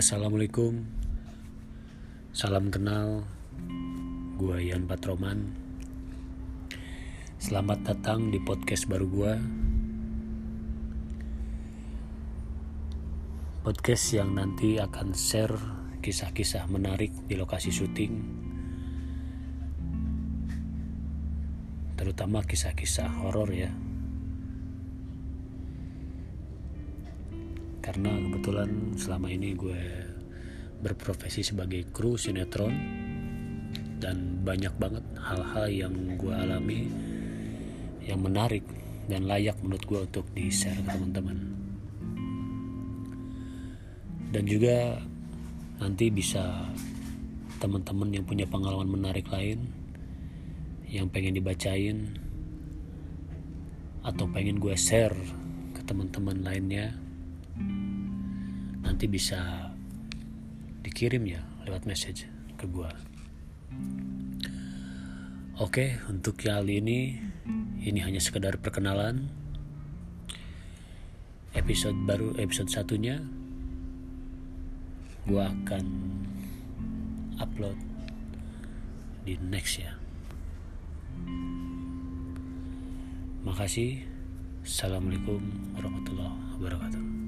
Assalamualaikum. Salam kenal. Gua Ian Patroman. Selamat datang di podcast baru gua. Podcast yang nanti akan share kisah-kisah menarik di lokasi syuting. Terutama kisah-kisah horor ya karena kebetulan selama ini gue berprofesi sebagai kru sinetron dan banyak banget hal-hal yang gue alami yang menarik dan layak menurut gue untuk di share ke teman-teman. Dan juga nanti bisa teman-teman yang punya pengalaman menarik lain yang pengen dibacain atau pengen gue share ke teman-teman lainnya nanti bisa dikirim ya lewat message ke gua. Oke, untuk kali ini ini hanya sekedar perkenalan. Episode baru episode satunya gua akan upload di next ya. Makasih. Assalamualaikum warahmatullahi wabarakatuh.